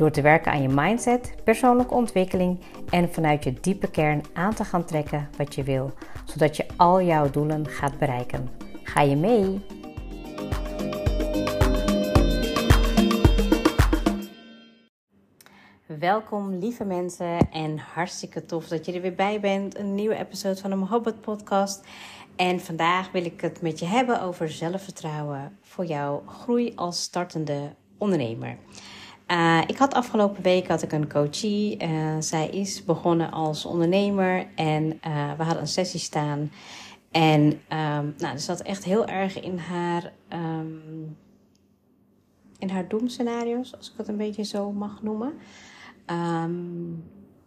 Door te werken aan je mindset, persoonlijke ontwikkeling en vanuit je diepe kern aan te gaan trekken wat je wil, zodat je al jouw doelen gaat bereiken. Ga je mee? Welkom lieve mensen en hartstikke tof dat je er weer bij bent. Een nieuwe episode van de Mohabbat podcast. En vandaag wil ik het met je hebben over zelfvertrouwen voor jouw groei als startende ondernemer. Uh, ik had afgelopen week had ik een coachie. Uh, zij is begonnen als ondernemer en uh, we hadden een sessie staan. En um, nou, er zat echt heel erg in haar, um, in haar doemscenario's, als ik het een beetje zo mag noemen. Um,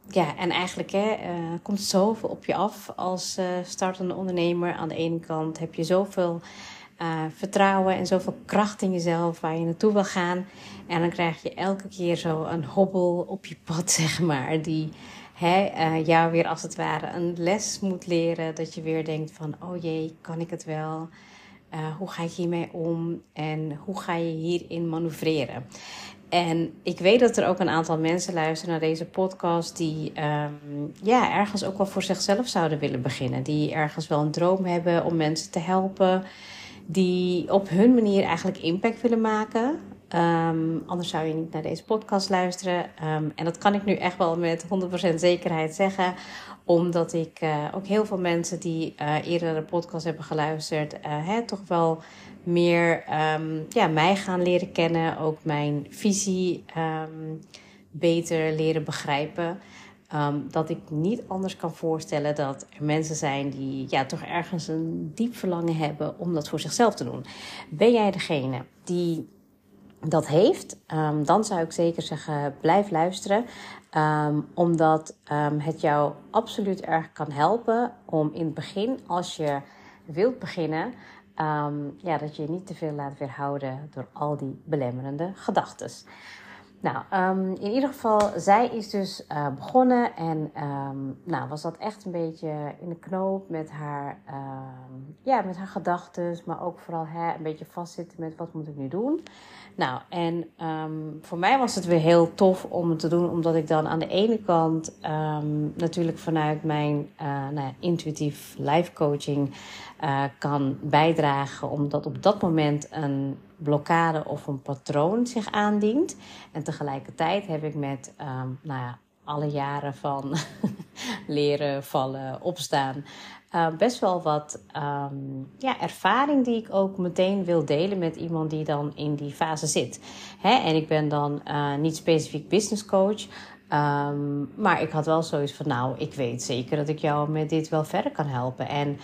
ja, en eigenlijk hè, komt zoveel op je af als startende ondernemer. Aan de ene kant heb je zoveel uh, vertrouwen en zoveel kracht in jezelf waar je naartoe wil gaan. En dan krijg je elke keer zo een hobbel op je pad, zeg maar, die hè, uh, jou weer als het ware een les moet leren. Dat je weer denkt van, oh jee, kan ik het wel? Uh, hoe ga ik hiermee om? En hoe ga je hierin manoeuvreren? En ik weet dat er ook een aantal mensen luisteren naar deze podcast die um, ja, ergens ook wel voor zichzelf zouden willen beginnen. Die ergens wel een droom hebben om mensen te helpen die op hun manier eigenlijk impact willen maken. Um, anders zou je niet naar deze podcast luisteren. Um, en dat kan ik nu echt wel met 100% zekerheid zeggen. Omdat ik uh, ook heel veel mensen die uh, eerder naar de podcast hebben geluisterd, uh, hè, toch wel meer um, ja, mij gaan leren kennen. Ook mijn visie beter leren begrijpen. Um, dat ik niet anders kan voorstellen dat er mensen zijn die ja, toch ergens een diep verlangen hebben om dat voor zichzelf te doen. Ben jij degene die dat heeft, um, dan zou ik zeker zeggen: blijf luisteren. Um, omdat het jou absoluut erg kan helpen om in het begin, als je wilt beginnen, ja, dat je je niet te veel laat weerhouden door al die belemmerende gedachten. Nou, um, in ieder geval, zij is dus uh, begonnen en um, nou, was dat echt een beetje in de knoop met haar, um, ja, met haar gedachten, maar ook vooral hè, een beetje vastzitten met wat moet ik nu doen. Nou, en voor mij was het weer heel tof om het te doen, omdat ik dan aan de ene kant natuurlijk vanuit mijn uh, nou ja, intuïtief life coaching uh, kan bijdragen, omdat op dat moment een blokkade of een patroon zich aandient. En tegelijkertijd heb ik met um, nou ja, alle jaren van leren, vallen, opstaan. Uh, best wel wat um, ja, ervaring die ik ook meteen wil delen met iemand die dan in die fase zit. Hè? En ik ben dan uh, niet specifiek business coach. Um, maar ik had wel zoiets van, nou, ik weet zeker dat ik jou met dit wel verder kan helpen. En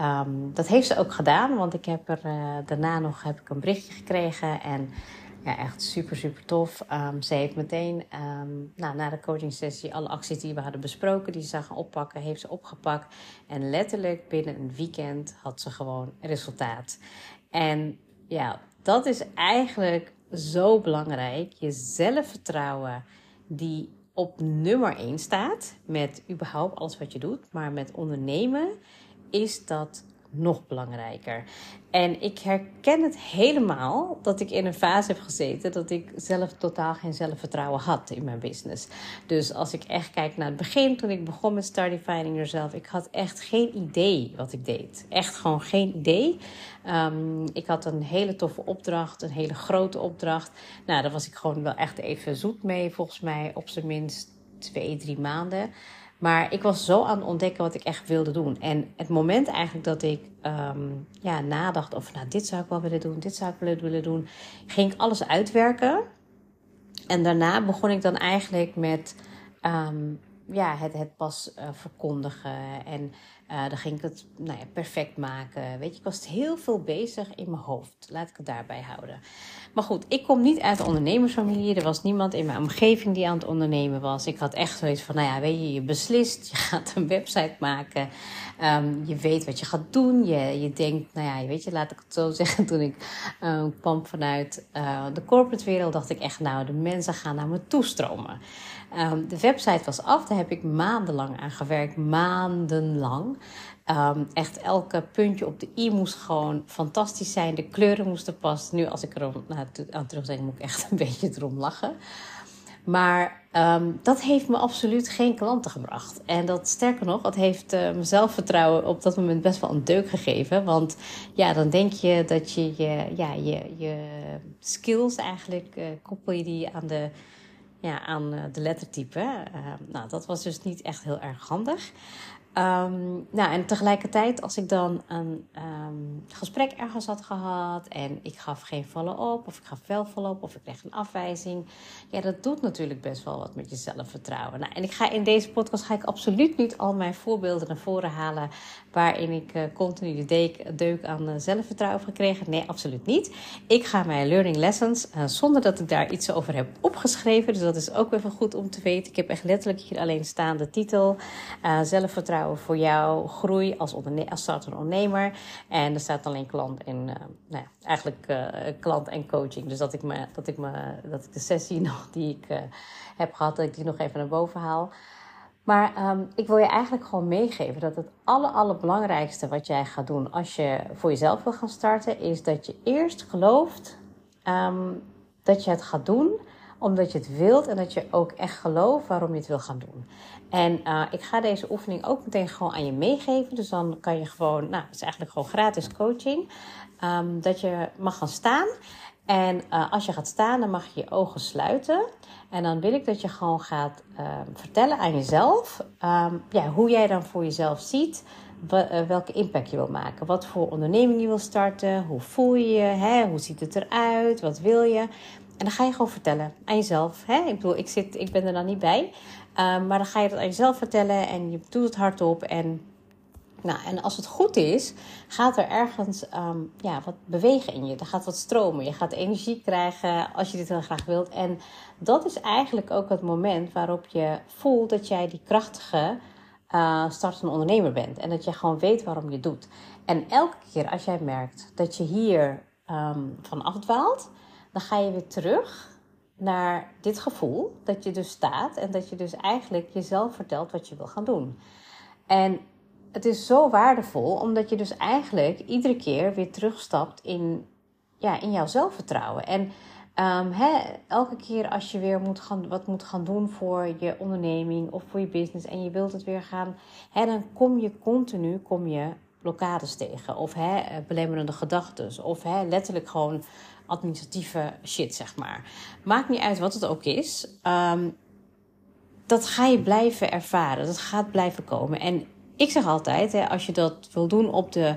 Um, dat heeft ze ook gedaan, want ik heb er uh, daarna nog heb ik een berichtje gekregen. En ja, echt super, super tof. Um, ze heeft meteen um, nou, na de coaching sessie alle acties die we hadden besproken, die ze zou gaan oppakken, heeft ze opgepakt. En letterlijk binnen een weekend had ze gewoon resultaat. En ja, dat is eigenlijk zo belangrijk. Je zelfvertrouwen die op nummer 1 staat met überhaupt alles wat je doet, maar met ondernemen is dat nog belangrijker. En ik herken het helemaal dat ik in een fase heb gezeten dat ik zelf totaal geen zelfvertrouwen had in mijn business. Dus als ik echt kijk naar het begin, toen ik begon met Start Defining Yourself, ik had echt geen idee wat ik deed. Echt gewoon geen idee. Um, ik had een hele toffe opdracht, een hele grote opdracht. Nou, daar was ik gewoon wel echt even zoet mee, volgens mij op zijn minst twee, drie maanden. Maar ik was zo aan het ontdekken wat ik echt wilde doen. En het moment eigenlijk dat ik um, ja, nadacht over, nou, dit zou ik wel willen doen, dit zou ik willen, willen doen, ging ik alles uitwerken. En daarna begon ik dan eigenlijk met um, ja, het, het pas uh, verkondigen en Uh, dan ging ik het nou ja, perfect maken. Weet je, ik was heel veel bezig in mijn hoofd. Laat ik het daarbij houden. Maar goed, ik kom niet uit de ondernemersfamilie. Er was niemand in mijn omgeving die aan het ondernemen was. Ik had echt zoiets van, nou ja, weet je, je beslist. Je gaat een website maken. Um, je weet wat je gaat doen. Je, je denkt, nou ja, weet je, laat ik het zo zeggen. Toen ik uh, kwam vanuit uh, de corporate wereld, dacht ik echt, nou, de mensen gaan naar me toestromen. Um, de website was af, daar heb ik maandenlang aan gewerkt. Maandenlang. Um, echt elke puntje op de i moest gewoon fantastisch zijn. De kleuren moesten passen. Nu, als ik er nou, aan terugdenk, moet ik echt een beetje erom lachen. Maar um, dat heeft me absoluut geen klanten gebracht. En dat sterker nog, dat heeft uh, mijn zelfvertrouwen op dat moment best wel een deuk gegeven. Want ja, dan denk je dat je je, ja, je, je skills eigenlijk uh, koppel je die aan de, ja, aan uh, de lettertype. Uh, nou, dat was dus niet echt heel erg handig. Um, nou, en tegelijkertijd, als ik dan een um, gesprek ergens had gehad en ik gaf geen follow-up, of ik gaf wel follow-up, of ik kreeg een afwijzing, ja, dat doet natuurlijk best wel wat met je zelfvertrouwen. Nou, en ik ga in deze podcast ga ik absoluut niet al mijn voorbeelden naar voren halen waarin ik uh, continu de deuk, aan uh, zelfvertrouwen heb gekregen. Nee, absoluut niet. Ik ga mijn learning lessons, uh, zonder dat ik daar iets over heb opgeschreven, dus dat is ook even goed om te weten. Ik heb echt letterlijk hier alleen staan de titel, zelfvertrouwen voor jouw groei als, onderne- als ondernemer. En er staat alleen klant en uh, nou ja, eigenlijk uh, klant en coaching. Dus dat ik, me, dat, ik me, dat ik de sessie nog die ik uh, heb gehad, dat ik die nog even naar boven haal. Maar um, ik wil je eigenlijk gewoon meegeven dat het aller, allerbelangrijkste wat jij gaat doen als je voor jezelf wil gaan starten, is dat je eerst gelooft um, dat je het gaat doen omdat je het wilt en dat je ook echt gelooft waarom je het wil gaan doen. En uh, ik ga deze oefening ook meteen gewoon aan je meegeven. Dus dan kan je gewoon, nou, het is eigenlijk gewoon gratis coaching. Um, dat je mag gaan staan. En uh, als je gaat staan, dan mag je je ogen sluiten. En dan wil ik dat je gewoon gaat uh, vertellen aan jezelf um, ja, hoe jij dan voor jezelf ziet welke impact je wil maken. Wat voor onderneming je wil starten. Hoe voel je je? Hè? Hoe ziet het eruit? Wat wil je? En dan ga je gewoon vertellen aan jezelf. Hè? Ik bedoel, ik, zit, ik ben er dan niet bij. Um, maar dan ga je dat aan jezelf vertellen en je doet het hardop. En, nou, en als het goed is, gaat er ergens um, ja, wat bewegen in je. Er gaat wat stromen. Je gaat energie krijgen als je dit heel graag wilt. En dat is eigenlijk ook het moment waarop je voelt dat jij die krachtige uh, startende ondernemer bent. En dat je gewoon weet waarom je het doet. En elke keer als jij merkt dat je hier um, van afdwaalt dan ga je weer terug naar dit gevoel dat je dus staat en dat je dus eigenlijk jezelf vertelt wat je wil gaan doen. En het is zo waardevol omdat je dus eigenlijk iedere keer weer terugstapt in, ja, in jouw zelfvertrouwen. En um, elke keer als je weer moet gaan, wat moet gaan doen voor je onderneming of voor je business en je wilt het weer gaan, dan kom je continu kom je blokkades tegen of belemmerende gedachten of letterlijk gewoon administratieve shit, zeg maar. Maakt niet uit wat het ook is. Um, dat ga je blijven ervaren. Dat gaat blijven komen. En ik zeg altijd, hè, als je dat wil doen op, de,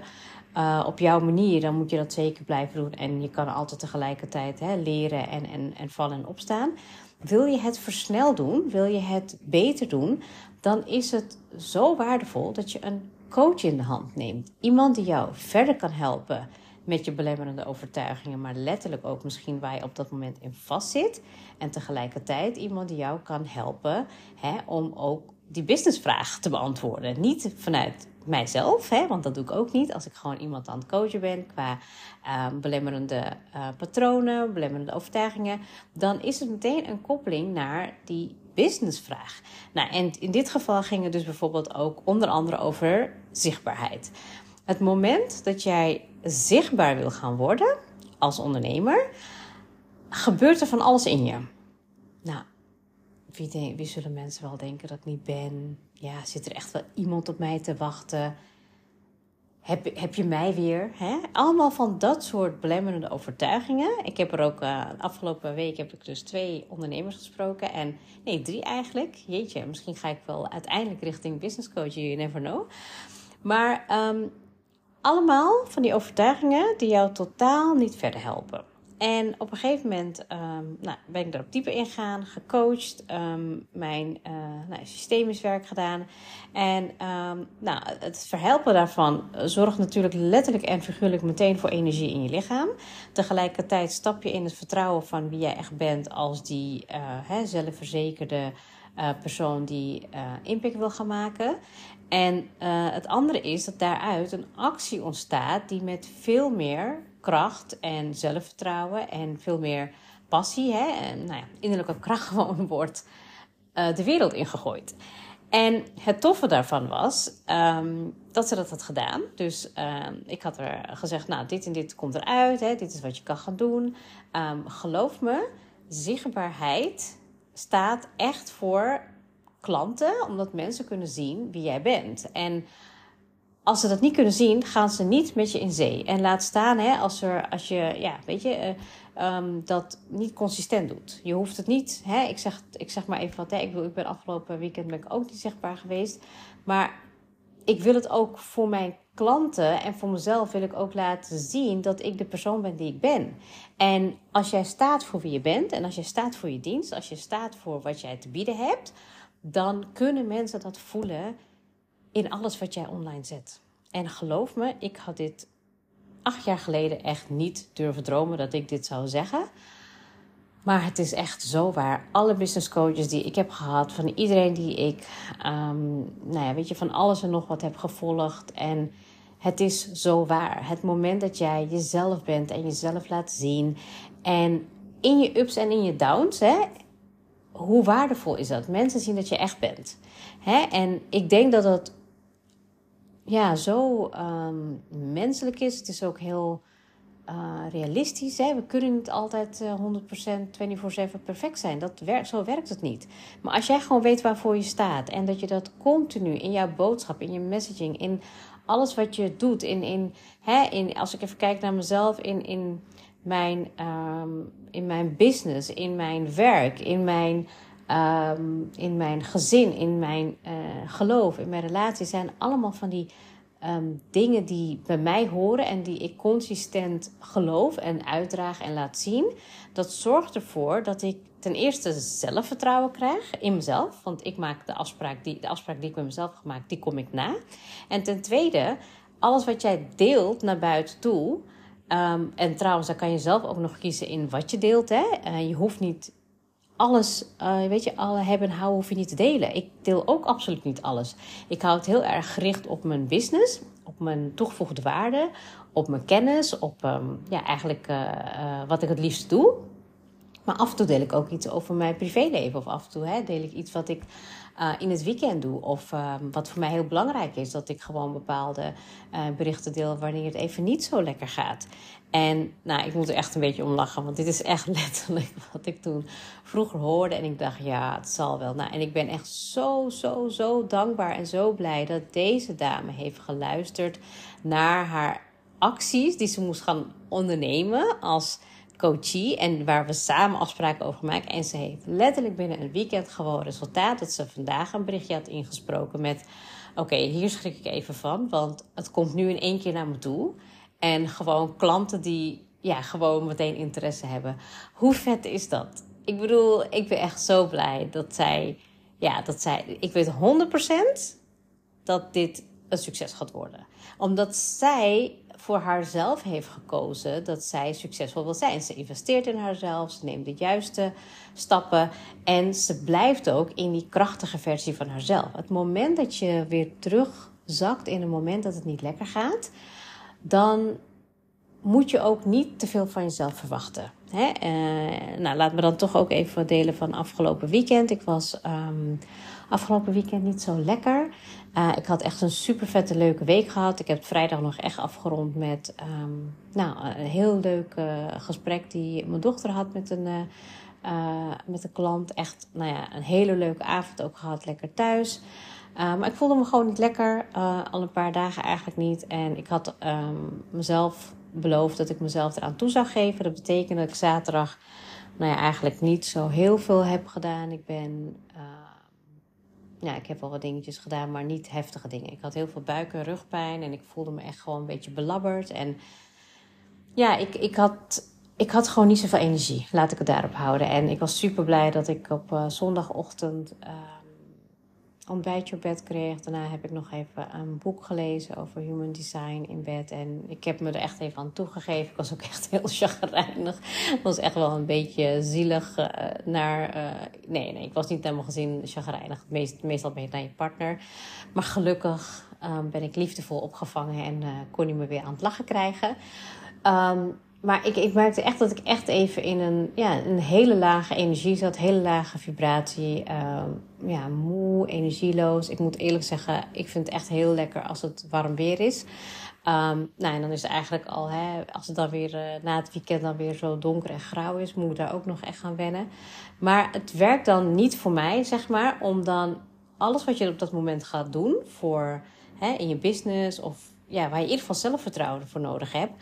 uh, op jouw manier, dan moet je dat zeker blijven doen. En je kan altijd tegelijkertijd hè, leren en, en, en vallen en opstaan. Wil je het versneld doen, wil je het beter doen, dan is het zo waardevol dat je een coach in de hand neemt. Iemand die jou verder kan helpen met je belemmerende overtuigingen, maar letterlijk ook misschien waar je op dat moment in vastzit. En tegelijkertijd iemand die jou kan helpen hè, om ook die businessvraag te beantwoorden. Niet vanuit mijzelf, hè, want dat doe ik ook niet. Als ik gewoon iemand aan het coachen ben qua uh, belemmerende uh, patronen, belemmerende overtuigingen, dan is het meteen een koppeling naar die businessvraag. Nou, en in dit geval ging het dus bijvoorbeeld ook onder andere over zichtbaarheid. Het moment dat jij zichtbaar wil gaan worden als ondernemer, gebeurt er van alles in je. Nou, wie, zullen mensen wel denken dat ik niet ben? Ja, zit er echt wel iemand op mij te wachten? Heb, heb je mij weer? Hè? Allemaal van dat soort belemmerende overtuigingen. Ik heb er ook uh, afgelopen week heb ik dus twee ondernemers gesproken. En nee, drie eigenlijk. Jeetje, misschien ga ik wel uiteindelijk richting business coach. You never know. Maar um, allemaal van die overtuigingen die jou totaal niet verder helpen. en op een gegeven moment ehm, nou, ben ik erop dieper ingegaan, gecoacht, um, mijn uh, nou, systemisch werk gedaan. En nou, het verhelpen daarvan zorgt natuurlijk letterlijk en figuurlijk meteen voor energie in je lichaam. Tegelijkertijd stap je in het vertrouwen van wie jij echt bent als die uh, hè, zelfverzekerde uh, persoon die impact wil gaan maken. En het andere is dat daaruit een actie ontstaat die met veel meer kracht en zelfvertrouwen en veel meer passie, hè, en, nou ja, innerlijke kracht gewoon wordt uh, de wereld ingegooid. En het toffe daarvan was um, dat ze dat had gedaan. Dus um, ik had er gezegd, nou, dit en dit komt eruit, hè, dit is wat je kan gaan doen. Um, geloof me, zichtbaarheid staat echt voor klanten, omdat mensen kunnen zien wie jij bent. En als ze dat niet kunnen zien, gaan ze niet met je in zee. En laat staan hè, als, er, als je, ja, weet je, uh, um, dat niet consistent doet. Je hoeft het niet, hè, ik, zeg, ik zeg maar even wat, hè, ik, bedoel, ik ben afgelopen weekend ben ik ook niet zichtbaar geweest. Maar ik wil het ook voor mijn klanten en voor mezelf wil ik ook laten zien dat ik de persoon ben die ik ben. En als jij staat voor wie je bent en als je staat voor je dienst, als je staat voor wat jij te bieden hebt, dan kunnen mensen dat voelen in alles wat jij online zet. En geloof me, ik had dit acht jaar geleden echt niet durven dromen dat ik dit zou zeggen. Maar het is echt zo waar. Alle business coaches die ik heb gehad, van iedereen die ik, um, nou ja, weet je, van alles en nog wat heb gevolgd. En het is zo waar. Het moment dat jij jezelf bent en jezelf laat zien. En in je ups en in je downs, hè, hoe waardevol is dat? Mensen zien dat je echt bent. Hè? En ik denk dat dat ja, zo um, menselijk is. Het is ook heel uh, realistisch. Hè? We kunnen niet altijd uh, 100% 24-7 perfect zijn. Dat werkt, zo werkt het niet. Maar als jij gewoon weet waarvoor je staat en dat je dat continu in jouw boodschap, in je messaging, in alles wat je doet, in, in, hè, in, als ik even kijk naar mezelf, in, in, mijn, um, in mijn business, in mijn werk, in mijn um, in mijn gezin, in mijn uh, geloof, in mijn relatie, zijn allemaal van die um, dingen die bij mij horen en die ik consistent geloof en uitdraag en laat zien. Dat zorgt ervoor dat ik ten eerste zelfvertrouwen krijg in mezelf. Want ik maak de afspraak die, de afspraak die ik met mezelf heb gemaakt, die kom ik na. En ten tweede, alles wat jij deelt naar buiten toe. Um, en trouwens, dan kan je zelf ook nog kiezen in wat je deelt. Hè? Uh, je hoeft niet alles, uh, weet je, alle hebben en houden hoef je niet te delen. Ik deel ook absoluut niet alles. Ik hou het heel erg gericht op mijn business, op mijn toegevoegde waarde, op mijn kennis, op um, ja, eigenlijk uh, uh, wat ik het liefst doe. Maar af en toe deel ik ook iets over mijn privéleven. Of af en toe hè, deel ik iets wat ik uh, in het weekend doe. Of uh, wat voor mij heel belangrijk is, dat ik gewoon bepaalde uh, berichten deel wanneer het even niet zo lekker gaat. En nou, ik moet er echt een beetje om lachen, want dit is echt letterlijk wat ik toen vroeger hoorde. En ik dacht, ja, het zal wel. Nou, en ik ben echt zo, zo, zo dankbaar en zo blij dat deze dame heeft geluisterd naar haar acties die ze moest gaan ondernemen als coachie en waar we samen afspraken over maken. En ze heeft letterlijk binnen een weekend gewoon resultaat dat ze vandaag een berichtje had ingesproken met: Oké, hier schrik ik even van, want het komt nu in één keer naar me toe. En gewoon klanten die ja, gewoon meteen interesse hebben. Hoe vet is dat? Ik bedoel, ik ben echt zo blij dat zij, ja, dat zij, ik weet 100% dat dit een succes gaat worden. Omdat zij voor haarzelf heeft gekozen dat zij succesvol wil zijn. Ze investeert in haarzelf, ze neemt de juiste stappen en ze blijft ook in die krachtige versie van haarzelf. Het moment dat je weer terugzakt in een moment dat het niet lekker gaat, dan moet je ook niet te veel van jezelf verwachten. Hè? Uh, nou, laat me dan toch ook even delen van afgelopen weekend. Ik was um, afgelopen weekend niet zo lekker. Uh, ik had echt een super vette leuke week gehad. Ik heb vrijdag nog echt afgerond met um, nou, een heel leuk uh, gesprek die mijn dochter had met een, met een klant. Echt nou ja, een hele leuke avond ook gehad, lekker thuis. maar ik voelde me gewoon niet lekker, al een paar dagen eigenlijk niet. En ik had um, mezelf beloofd dat ik mezelf eraan toe zou geven. Dat betekent dat ik zaterdag nou ja, eigenlijk niet zo heel veel heb gedaan. Ik ben ja, ik heb wel wat dingetjes gedaan, maar niet heftige dingen. Ik had heel veel buik- en rugpijn en ik voelde me echt gewoon een beetje belabberd. En ja, ik, ik had ik had gewoon niet zoveel energie. Laat ik het daarop houden. En ik was super blij dat ik op uh, zondagochtend uh, ontbijtje op bed kreeg. Daarna heb ik nog even een boek gelezen over human design in bed. En ik heb me er echt even aan toegegeven. Ik was ook echt heel chagrijnig. Het was echt wel een beetje zielig uh, naar... nee, nee, ik was niet helemaal gezien chagrijnig. Meest, meestal ben je naar je partner. Maar gelukkig um, ben ik liefdevol opgevangen en kon hij me weer aan het lachen krijgen. Um, maar ik, ik merkte echt dat ik echt even in een, ja, een hele lage energie zat. Hele lage vibratie. Uh, ja, moe, energieloos. Ik moet eerlijk zeggen, ik vind het echt heel lekker als het warm weer is. Um, nou, en dan is het eigenlijk al, hè, als het dan weer uh, na het weekend dan weer zo donker en grauw is, moet ik daar ook nog echt gaan wennen. Maar het werkt dan niet voor mij, zeg maar, om dan alles wat je op dat moment gaat doen voor hè, in je business of ja, waar je in ieder geval zelfvertrouwen voor nodig hebt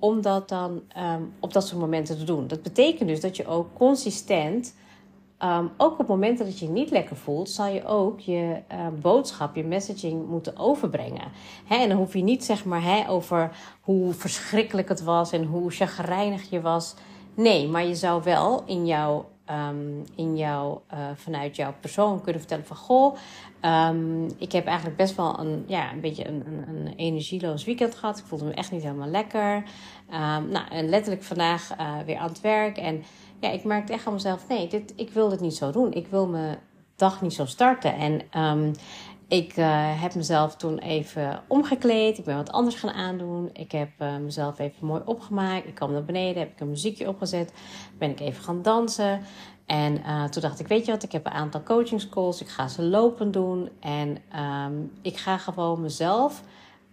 om dat dan um, op dat soort momenten te doen. Dat betekent dus dat je ook consistent, um, ook op momenten dat je je niet lekker voelt, zal je ook je uh, boodschap, je messaging moeten overbrengen. En dan hoef je niet zeg maar hè, over hoe verschrikkelijk het was en hoe chagrijnig je was. Nee, maar je zou wel in jouw um, in jou, uh, vanuit jouw persoon kunnen vertellen van goh, um, ik heb eigenlijk best wel een, ja, een beetje een, een, een, energieloos weekend gehad. Ik voelde me echt niet helemaal lekker. Um, nou, en letterlijk vandaag uh, weer aan het werk. En ja, ik merkte echt aan mezelf, nee, dit, ik wil dit niet zo doen. Ik wil mijn dag niet zo starten. En ik uh, heb mezelf toen even omgekleed. Ik ben wat anders gaan aandoen. Ik heb uh, mezelf even mooi opgemaakt. Ik kwam naar beneden, heb ik een muziekje opgezet. Ben ik even gaan dansen. En uh, toen dacht ik, weet je wat, ik heb een aantal coachingscalls. Ik ga ze lopen doen. En um, ik ga gewoon mezelf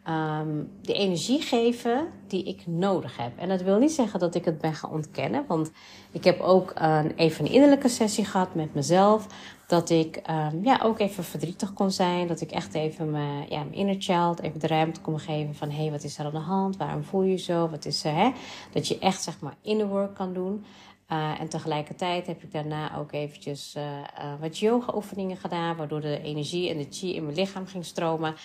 um, de energie geven die ik nodig heb. En dat wil niet zeggen dat ik het ben gaan ontkennen. Want ik heb ook een, even een innerlijke sessie gehad met mezelf. Dat ik um, ja, ook even verdrietig kon zijn. Dat ik echt even mijn, ja, mijn inner child even de ruimte kon geven van... hé, hey, wat is er aan de hand? Waarom voel je je zo? Wat is er, hè? Dat je echt, zeg maar, inner work kan doen. Uh, en tegelijkertijd heb ik daarna ook eventjes uh, wat yoga oefeningen gedaan... waardoor de energie en de chi in mijn lichaam ging stromen...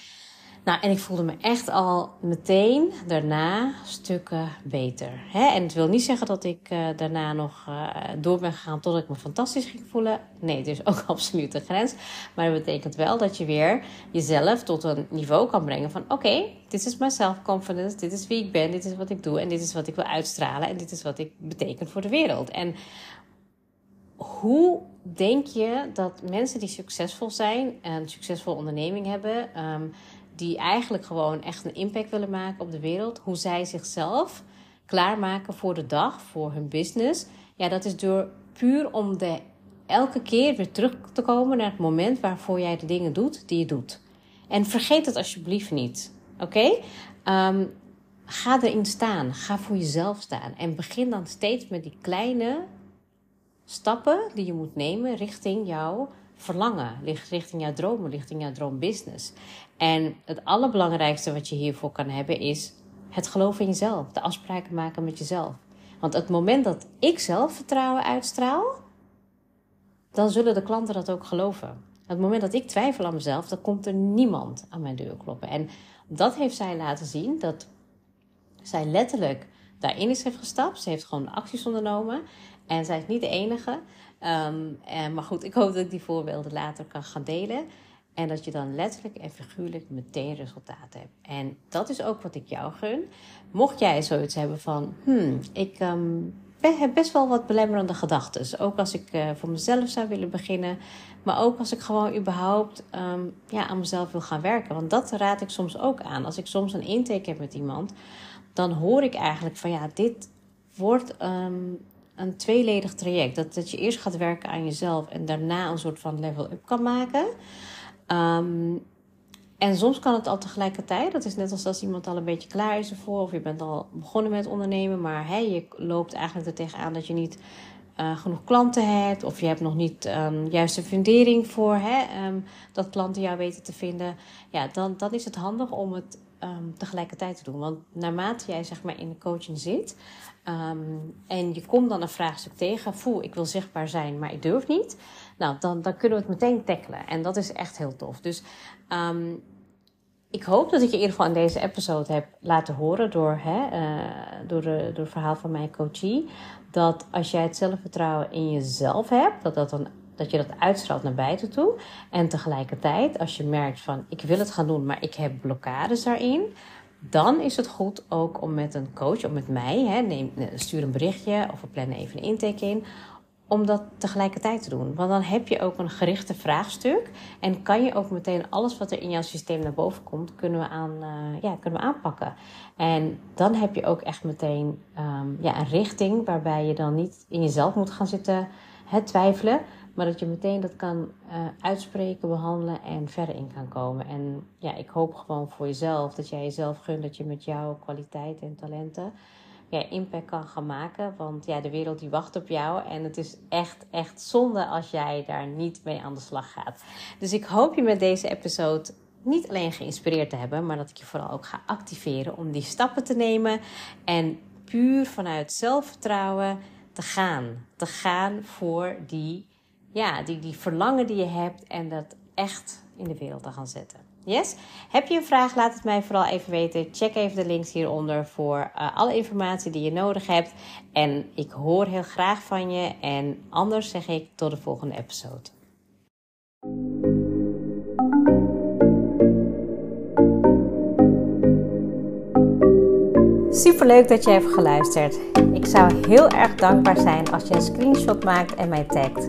Nou, en ik voelde me echt al meteen daarna stukken beter. Hè? En het wil niet zeggen dat ik uh, daarna nog uh, door ben gegaan tot ik me fantastisch ging voelen. Nee, het is ook absoluut een grens. Maar dat betekent wel dat je weer jezelf tot een niveau kan brengen van... oké, dit is mijn self-confidence, dit is wie ik ben, dit is wat ik doe... en dit is wat ik wil uitstralen en dit is wat ik betekent voor de wereld. En hoe denk je dat mensen die succesvol zijn... en een succesvolle onderneming hebben... Um, die eigenlijk gewoon echt een impact willen maken op de wereld, hoe zij zichzelf klaarmaken voor de dag, voor hun business. Ja, dat is door puur om de, elke keer weer terug te komen naar het moment waarvoor jij de dingen doet die je doet. En vergeet het alsjeblieft niet. Oké? Um, ga erin staan. Ga voor jezelf staan. En begin dan steeds met die kleine stappen die je moet nemen richting jouw verlangen, richting jouw dromen, richting jouw droombusiness. En het allerbelangrijkste wat je hiervoor kan hebben is het geloof in jezelf, de afspraken maken met jezelf. Want het moment dat ik zelfvertrouwen uitstraal, dan zullen de klanten dat ook geloven. Het moment dat ik twijfel aan mezelf, dan komt er niemand aan mijn deur kloppen. En dat heeft zij laten zien dat zij letterlijk daarin is heeft gestapt. Ze heeft gewoon acties ondernomen. En zij is niet de enige. Um, en, maar goed, ik hoop dat ik die voorbeelden later kan gaan delen. En dat je dan letterlijk en figuurlijk meteen resultaat hebt. En dat is ook wat ik jou gun. Mocht jij zoiets hebben van, hmm, ik um, heb best wel wat belemmerende gedachten. Ook als ik uh, voor mezelf zou willen beginnen. Maar ook als ik gewoon überhaupt um, ja, aan mezelf wil gaan werken. Want dat raad ik soms ook aan. Als ik soms een intake heb met iemand, dan hoor ik eigenlijk van ja, dit wordt een tweeledig traject. Dat, dat je eerst gaat werken aan jezelf en daarna een soort van level-up kan maken. Um, en soms kan het al tegelijkertijd. Dat is net als als iemand al een beetje klaar is ervoor. Of je bent al begonnen met ondernemen. Maar hey, je loopt eigenlijk er tegenaan dat je niet uh, genoeg klanten hebt. Of je hebt nog niet um, juiste fundering voor hè, um, dat klanten jou weten te vinden. Ja, dan, dan is het handig om het tegelijkertijd te doen. Want naarmate jij zeg maar in de coaching zit. En je komt dan een vraagstuk tegen. Voel, ik wil zichtbaar zijn, maar ik durf niet nou, dan, dan kunnen we het meteen tackelen. En dat is echt heel tof. Dus um, ik hoop dat ik je in ieder geval in deze episode heb laten horen door, hè, uh, door, de, door het verhaal van mijn coachie. Dat als jij het zelfvertrouwen in jezelf hebt, dat, dat, dan, dat je dat uitstraalt naar buiten toe. En tegelijkertijd, als je merkt van ik wil het gaan doen, maar ik heb blokkades daarin. Dan is het goed ook om met een coach, of met mij, hè, neem, stuur een berichtje of we plannen even een intake in om dat tegelijkertijd te doen. Want dan heb je ook een gerichte vraagstuk en kan je ook meteen alles wat er in jouw systeem naar boven komt, kunnen we, aan, uh, ja, kunnen we aanpakken. En dan heb je ook echt meteen um, ja, een richting waarbij je dan niet in jezelf moet gaan zitten het twijfelen, maar dat je meteen dat kan uh, uitspreken, behandelen en verder in kan komen. En ja, ik hoop gewoon voor jezelf dat jij jezelf gunt dat je met jouw kwaliteiten en talenten ja, impact kan gaan maken. Want ja, de wereld die wacht op jou. En het is echt, echt zonde als jij daar niet mee aan de slag gaat. Dus ik hoop je met deze episode niet alleen geïnspireerd te hebben, maar dat ik je vooral ook ga activeren om die stappen te nemen. En puur vanuit zelfvertrouwen te gaan. Te gaan voor die, ja, die, die verlangen die je hebt en dat echt in de wereld te gaan zetten. Yes? Heb je een vraag? Laat het mij vooral even weten. Check even de links hieronder voor uh, alle informatie die je nodig hebt. En ik hoor heel graag van je. En anders zeg ik tot de volgende episode. Super leuk dat je hebt geluisterd. Ik zou heel erg dankbaar zijn als je een screenshot maakt en mij tagt.